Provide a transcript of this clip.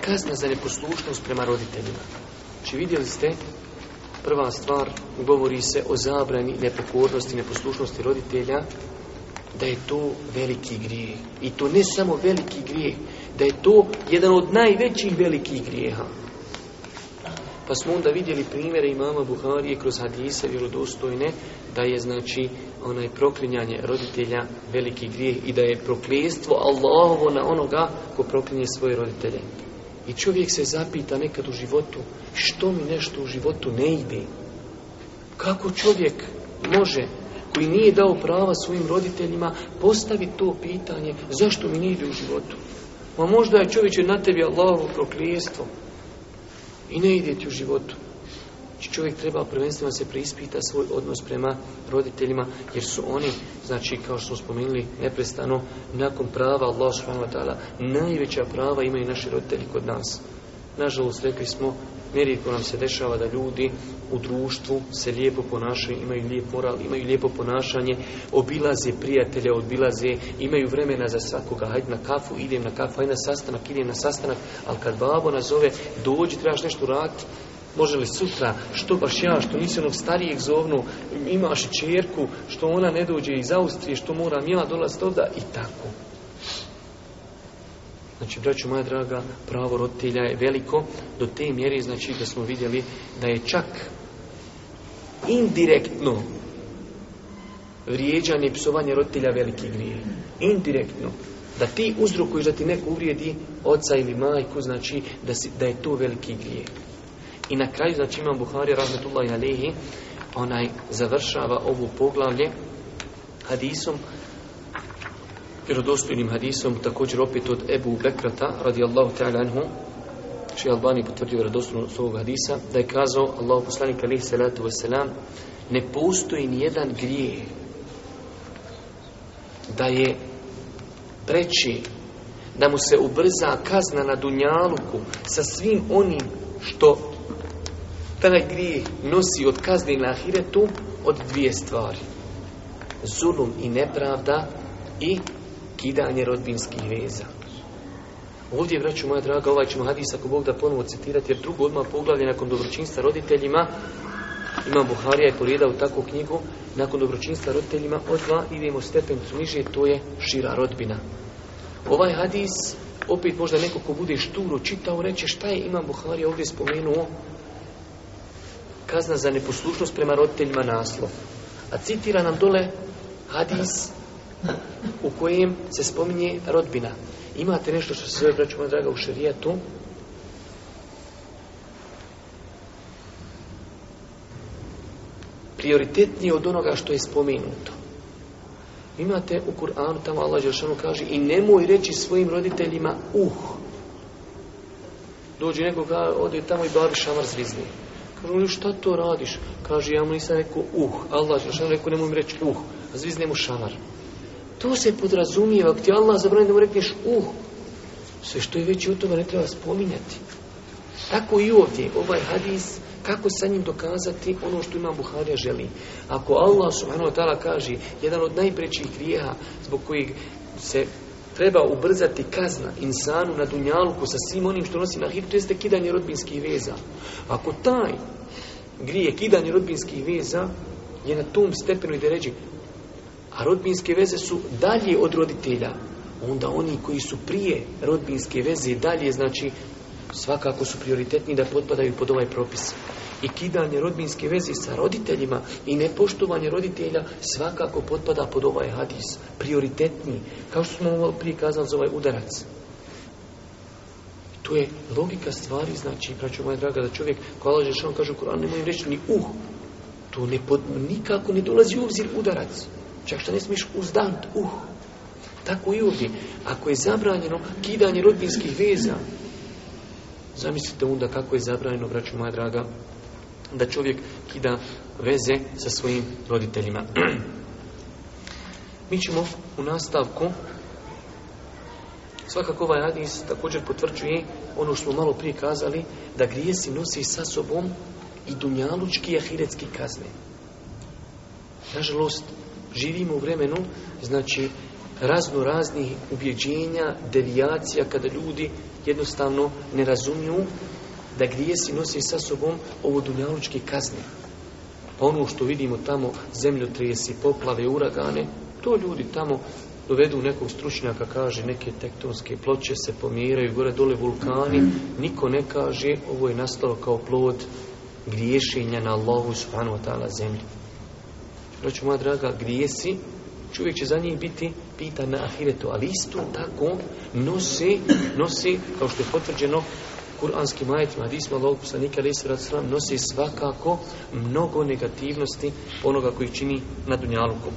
Kazna za neposlušnost prema roditeljima. Či znači, vidjeli ste, prva stvar, govori se o zabrani nepokornosti, neposlušnosti roditelja, da je to veliki grijeh. I to ne samo veliki grijeh, da je to jedan od najvećih velikih grijeha. Pa smo onda vidjeli primjere imama Buharije kroz hadise vjerodostojne da je znači onaj proklinjanje roditelja veliki grijeh i da je prokljestvo Allahovo na onoga ko proklinje svoje roditelje. I čovjek se zapita nekad u životu, što mi nešto u životu ne ide? Kako čovjek može, koji nije dao prava svojim roditeljima, postaviti to pitanje, zašto mi ne ide u životu? Ma možda je čovječe na tebi Allahovo proklijestvo i ne ide ti u životu. Znači, čovjek treba prvenstveno se preispita svoj odnos prema roditeljima, jer su oni, znači, kao što smo spomenuli, neprestano, nakon prava Allah subhanahu najveća prava imaju naši roditelji kod nas. Nažalost, rekli smo, nerijetko nam se dešava da ljudi u društvu se lijepo ponašaju, imaju lijep moral, imaju lijepo ponašanje, obilaze prijatelja, obilaze, imaju vremena za svakoga, hajde na kafu, idem na kafu, hajde na sastanak, idem na sastanak, ali kad babo nazove, dođi, trebaš nešto raditi, Može li sutra, što baš ja, što nisi onog starijeg zovnu, imaš čerku, što ona ne dođe iz Austrije, što moram ja dolaziti ovda i tako. Znači, braću moja draga, pravo roditelja je veliko do te mjere, znači da smo vidjeli da je čak indirektno vrijeđanje i psovanje roditelja veliki grije. Indirektno. Da ti uzrokuješ da ti neko uvrijedi oca ili majku, znači da, da je to veliki grijeh. I na kraju, znači imam Buhari, rahmetullahi alihi, onaj završava ovu poglavlje hadisom, vjerodostojnim hadisom, također opet od Ebu Bekrata, radijallahu ta'ala anhu, što je Albani potvrdio vjerodostojnost ovog hadisa, da je kazao Allahu poslanik alihi salatu wasalam, ne postoji nijedan grijeh da je preći da mu se ubrza kazna na Dunjaluku sa svim onim što taj grije nosi od kazni na ahiretu od dvije stvari. Zulum i nepravda i kidanje rodbinskih veza. Ovdje, vraću moja draga, ovaj ćemo hadis ako Bog da ponovo citirati, jer drugo odmah poglavlje nakon dobročinstva roditeljima, ima Buharija je u takvu knjigu, nakon dobročinstva roditeljima od dva idemo stepen niže, to je šira rodbina. Ovaj hadis, opet možda neko ko bude šturo čitao, reće šta je Imam Buharija ovdje spomenuo kazna za neposlušnost prema roditeljima naslov. A citira nam dole hadis u kojem se spominje rodbina. Imate nešto što se zove, braću moja draga, u šerijatu? Prioritetnije od onoga što je spomenuto. Imate u Kur'anu, tamo Allah Jeršanu kaže i nemoj reći svojim roditeljima uh. Dođe neko, ode tamo i bavi šamar zvizni. Kažu ono, šta to radiš? Kaže, ja mu nisam rekao uh, Allah je rekao, nemoj mi reći uh, a zvizne mu šamar. To se podrazumijeva, ti Allah zabrani da mu rekneš uh, sve što je već u tome ne treba spominjati. Tako i ovdje, ovaj hadis, kako sa njim dokazati ono što ima Buharija želi. Ako Allah subhanahu wa ta'ala kaže, jedan od najprećih grijeha zbog kojeg se treba ubrzati kazna insanu na dunjaluku sa svim onim što nosi na to jeste kidanje rodbinskih veza. Ako taj grije kidanje rodbinskih veza je na tom stepenu i da a rodbinske veze su dalje od roditelja, onda oni koji su prije rodbinske veze i dalje, znači, svakako su prioritetni da potpadaju pod ovaj propis i kidanje rodbinske veze sa roditeljima i nepoštovanje roditelja svakako potpada pod ovaj hadis, prioritetni, kao što smo prije kazali za ovaj udarac. To je logika stvari, znači, braćo moja draga, da čovjek koja laže vam kaže u Koranu, nemoj reći ni uh, to ne pod, nikako ne dolazi u obzir udarac. Čak što ne smiješ uzdant, uh. Tako i ovdje. Ako je zabranjeno kidanje rodbinskih veza, zamislite onda kako je zabranjeno, braćo moja draga, da čovjek kida veze sa svojim roditeljima. Mi ćemo u nastavku Svakako ovaj Adis također potvrđuje ono što smo malo prije kazali, da grijesi nosi sa sobom i dunjalučki i ahiretski kazne. Nažalost, živimo u vremenu, znači, razno raznih ubjeđenja, devijacija, kada ljudi jednostavno ne razumiju da grijesi nosi sa sobom ovo dunjalučke kazni ono što vidimo tamo, zemlju trijesi poplave, uragane, to ljudi tamo dovedu nekog stručnjaka, kaže neke tektonske ploče se pomiraju, gore dole vulkani, niko ne kaže ovo je nastalo kao plod griješenja na lovu subhanahu wa ta'ala zemlji. Znači moja draga, grijesi, čovjek će za njih biti pitan na ahiretu, ali isto tako nosi, nosi, kao što je potvrđeno, kuranskim majetima hadisma Allahog poslanika ali nosi svakako mnogo negativnosti onoga koji čini na Dunjaluku.